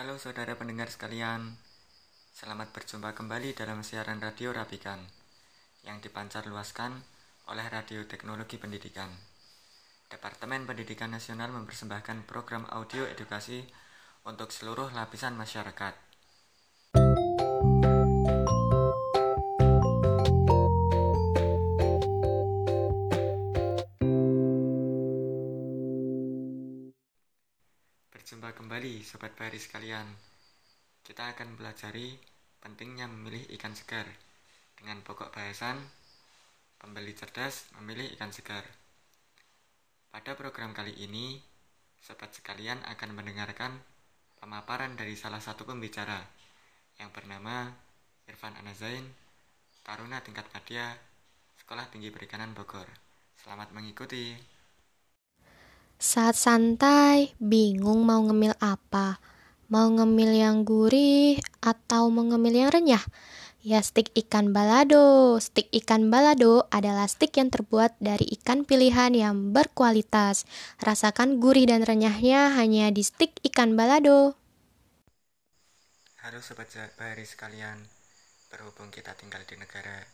Halo saudara pendengar sekalian, selamat berjumpa kembali dalam siaran radio Rapikan yang dipancar luaskan oleh Radio Teknologi Pendidikan. Departemen Pendidikan Nasional mempersembahkan program audio edukasi untuk seluruh lapisan masyarakat. Berjumpa kembali Sobat Bahari sekalian. Kita akan pelajari pentingnya memilih ikan segar. Dengan pokok bahasan Pembeli cerdas memilih ikan segar. Pada program kali ini Sobat sekalian akan mendengarkan Pemaparan dari salah satu pembicara Yang bernama Irfan Anazain Taruna tingkat media Sekolah Tinggi Perikanan Bogor. Selamat mengikuti saat santai, bingung mau ngemil apa? Mau ngemil yang gurih atau mau ngemil yang renyah? Ya stik ikan balado. Stik ikan balado adalah stik yang terbuat dari ikan pilihan yang berkualitas. Rasakan gurih dan renyahnya hanya di stik ikan balado. Halo Sobat Bahari sekalian, berhubung kita tinggal di negara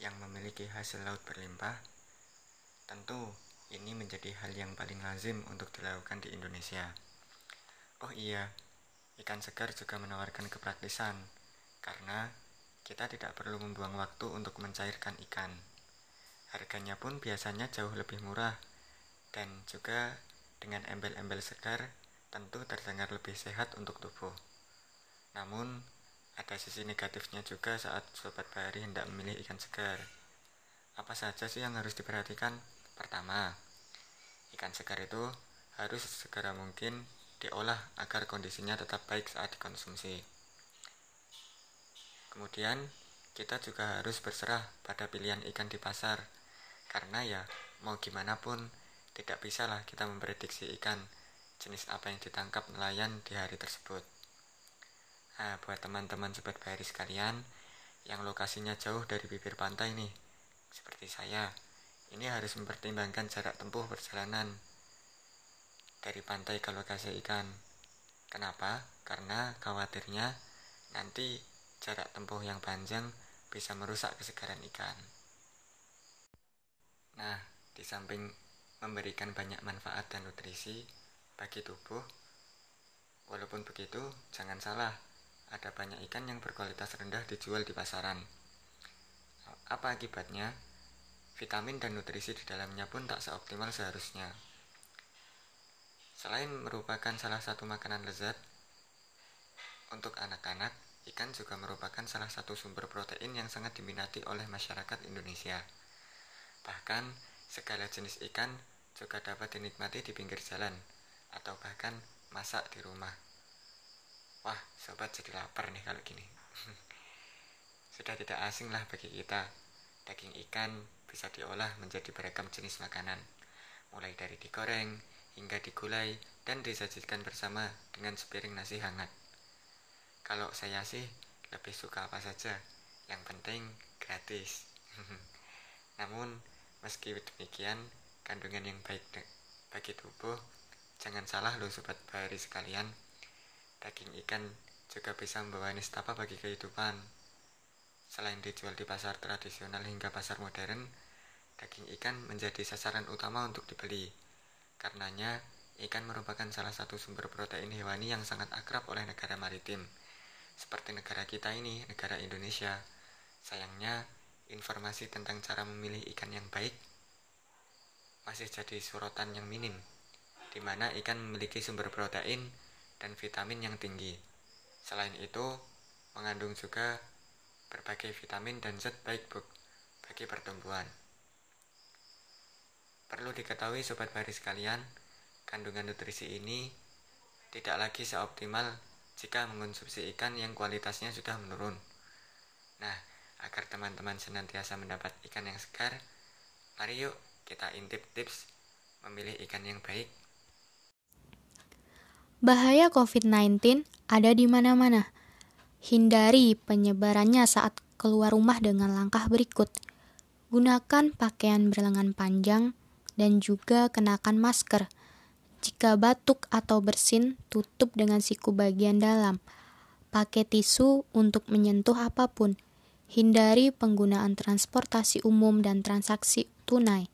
yang memiliki hasil laut berlimpah, tentu ini menjadi hal yang paling lazim untuk dilakukan di Indonesia. Oh iya, ikan segar juga menawarkan kepraktisan, karena kita tidak perlu membuang waktu untuk mencairkan ikan. Harganya pun biasanya jauh lebih murah, dan juga dengan embel-embel segar tentu terdengar lebih sehat untuk tubuh. Namun, ada sisi negatifnya juga saat sobat bahari hendak memilih ikan segar. Apa saja sih yang harus diperhatikan? Pertama, ikan segar itu harus segera mungkin diolah agar kondisinya tetap baik saat dikonsumsi. Kemudian, kita juga harus berserah pada pilihan ikan di pasar, karena ya mau gimana pun tidak bisalah kita memprediksi ikan jenis apa yang ditangkap nelayan di hari tersebut. Nah, buat teman-teman sobat bahari sekalian yang lokasinya jauh dari bibir pantai nih, seperti saya, ini harus mempertimbangkan jarak tempuh perjalanan dari pantai ke lokasi ikan. Kenapa? Karena khawatirnya nanti jarak tempuh yang panjang bisa merusak kesegaran ikan. Nah, di samping memberikan banyak manfaat dan nutrisi bagi tubuh, walaupun begitu, jangan salah, ada banyak ikan yang berkualitas rendah dijual di pasaran. Apa akibatnya? Vitamin dan nutrisi di dalamnya pun tak seoptimal seharusnya. Selain merupakan salah satu makanan lezat, untuk anak-anak, ikan juga merupakan salah satu sumber protein yang sangat diminati oleh masyarakat Indonesia. Bahkan, segala jenis ikan juga dapat dinikmati di pinggir jalan, atau bahkan masak di rumah. Wah, sobat jadi lapar nih kalau gini. Sudah tidak asing lah bagi kita. Daging ikan bisa diolah menjadi beragam jenis makanan, mulai dari digoreng hingga digulai dan disajikan bersama dengan sepiring nasi hangat. Kalau saya sih lebih suka apa saja, yang penting gratis. Namun, meski demikian, kandungan yang baik bagi tubuh, jangan salah loh sobat bahari sekalian, daging ikan juga bisa membawa nistapa bagi kehidupan. Selain dijual di pasar tradisional hingga pasar modern, daging ikan menjadi sasaran utama untuk dibeli. Karenanya, ikan merupakan salah satu sumber protein hewani yang sangat akrab oleh negara maritim. Seperti negara kita ini, negara Indonesia. Sayangnya, informasi tentang cara memilih ikan yang baik masih jadi sorotan yang minim, di mana ikan memiliki sumber protein dan vitamin yang tinggi. Selain itu, mengandung juga berbagai vitamin dan zat baik bagi pertumbuhan. Perlu diketahui sobat baris sekalian, kandungan nutrisi ini tidak lagi seoptimal jika mengonsumsi ikan yang kualitasnya sudah menurun. Nah, agar teman-teman senantiasa mendapat ikan yang segar, mari yuk kita intip tips memilih ikan yang baik. Bahaya COVID-19 ada di mana-mana Hindari penyebarannya saat keluar rumah dengan langkah berikut. Gunakan pakaian berlengan panjang dan juga kenakan masker. Jika batuk atau bersin, tutup dengan siku bagian dalam. Pakai tisu untuk menyentuh apa pun. Hindari penggunaan transportasi umum dan transaksi tunai.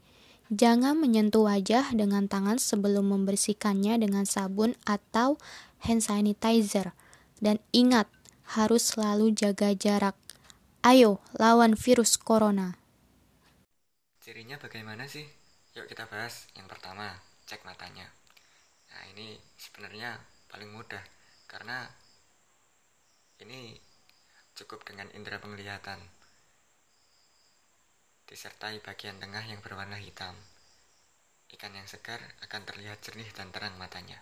Jangan menyentuh wajah dengan tangan sebelum membersihkannya dengan sabun atau hand sanitizer. Dan ingat, harus selalu jaga jarak. Ayo, lawan virus corona. Cirinya bagaimana sih? Yuk kita bahas. Yang pertama, cek matanya. Nah, ini sebenarnya paling mudah karena ini cukup dengan indera penglihatan disertai bagian tengah yang berwarna hitam. Ikan yang segar akan terlihat jernih dan terang matanya.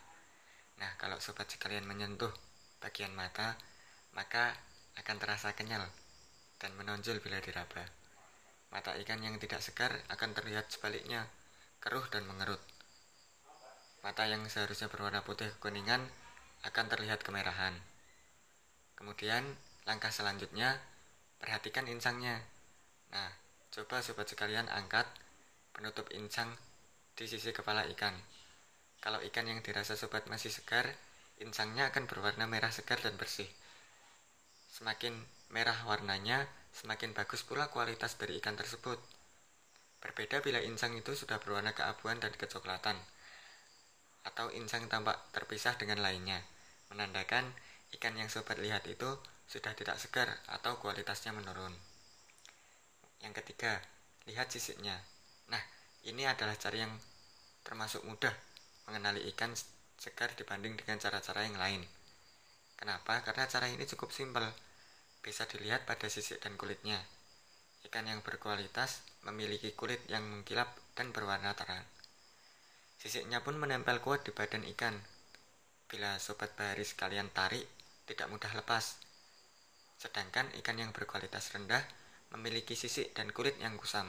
Nah, kalau sobat sekalian menyentuh bagian mata, maka akan terasa kenyal dan menonjol bila diraba. Mata ikan yang tidak segar akan terlihat sebaliknya, keruh dan mengerut. Mata yang seharusnya berwarna putih kekuningan akan terlihat kemerahan. Kemudian, langkah selanjutnya, perhatikan insangnya. Nah, Coba sobat sekalian angkat penutup insang di sisi kepala ikan. Kalau ikan yang dirasa sobat masih segar, insangnya akan berwarna merah segar dan bersih. Semakin merah warnanya, semakin bagus pula kualitas dari ikan tersebut. Berbeda bila insang itu sudah berwarna keabuan dan kecoklatan, atau insang tampak terpisah dengan lainnya, menandakan ikan yang sobat lihat itu sudah tidak segar atau kualitasnya menurun. Yang ketiga, lihat sisiknya. Nah, ini adalah cara yang termasuk mudah mengenali ikan segar dibanding dengan cara-cara yang lain. Kenapa? Karena cara ini cukup simpel. Bisa dilihat pada sisik dan kulitnya. Ikan yang berkualitas memiliki kulit yang mengkilap dan berwarna terang. Sisiknya pun menempel kuat di badan ikan. Bila sobat bahari sekalian tarik, tidak mudah lepas. Sedangkan ikan yang berkualitas rendah memiliki sisik dan kulit yang kusam.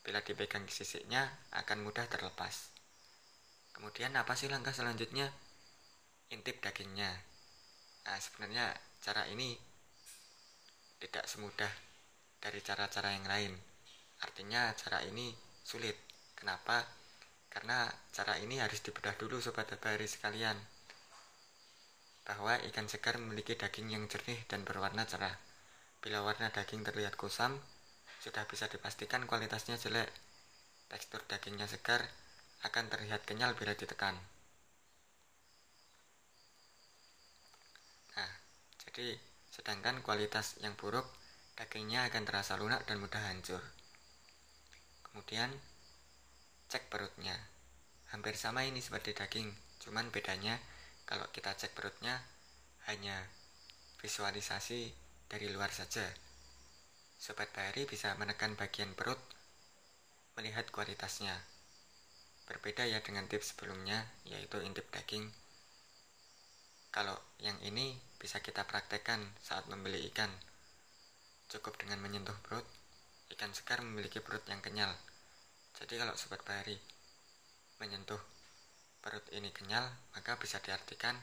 Bila dipegang sisiknya, akan mudah terlepas. Kemudian apa sih langkah selanjutnya? Intip dagingnya. Nah, sebenarnya cara ini tidak semudah dari cara-cara yang lain. Artinya cara ini sulit. Kenapa? Karena cara ini harus dibedah dulu sobat bahari sekalian. Bahwa ikan segar memiliki daging yang jernih dan berwarna cerah. Bila warna daging terlihat kusam, sudah bisa dipastikan kualitasnya jelek. Tekstur dagingnya segar, akan terlihat kenyal bila ditekan. Nah, jadi sedangkan kualitas yang buruk, dagingnya akan terasa lunak dan mudah hancur. Kemudian, cek perutnya. Hampir sama ini seperti daging, cuman bedanya kalau kita cek perutnya hanya visualisasi dari luar saja. Sobat Bahari bisa menekan bagian perut, melihat kualitasnya. Berbeda ya dengan tips sebelumnya, yaitu intip daging. Kalau yang ini bisa kita praktekkan saat membeli ikan. Cukup dengan menyentuh perut, ikan segar memiliki perut yang kenyal. Jadi kalau Sobat Bahari menyentuh perut ini kenyal, maka bisa diartikan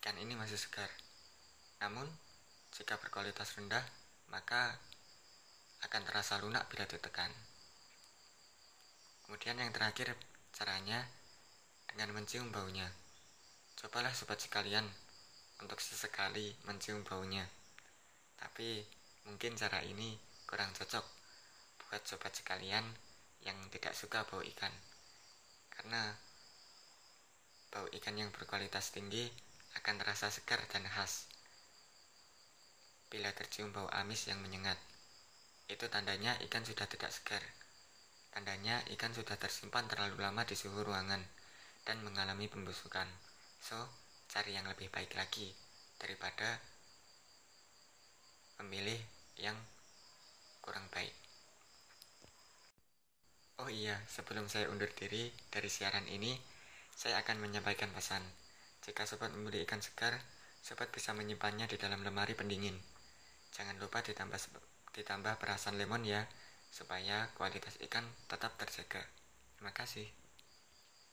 ikan ini masih segar. Namun, jika berkualitas rendah, maka akan terasa lunak bila ditekan. Kemudian yang terakhir, caranya dengan mencium baunya. Cobalah sobat sekalian untuk sesekali mencium baunya. Tapi mungkin cara ini kurang cocok buat sobat sekalian yang tidak suka bau ikan. Karena bau ikan yang berkualitas tinggi akan terasa segar dan khas bila tercium bau amis yang menyengat. Itu tandanya ikan sudah tidak segar. Tandanya ikan sudah tersimpan terlalu lama di suhu ruangan dan mengalami pembusukan. So, cari yang lebih baik lagi daripada memilih yang kurang baik. Oh iya, sebelum saya undur diri dari siaran ini, saya akan menyampaikan pesan. Jika sobat membeli ikan segar, sobat bisa menyimpannya di dalam lemari pendingin. Jangan lupa ditambah ditambah perasan lemon ya, supaya kualitas ikan tetap terjaga. Terima kasih.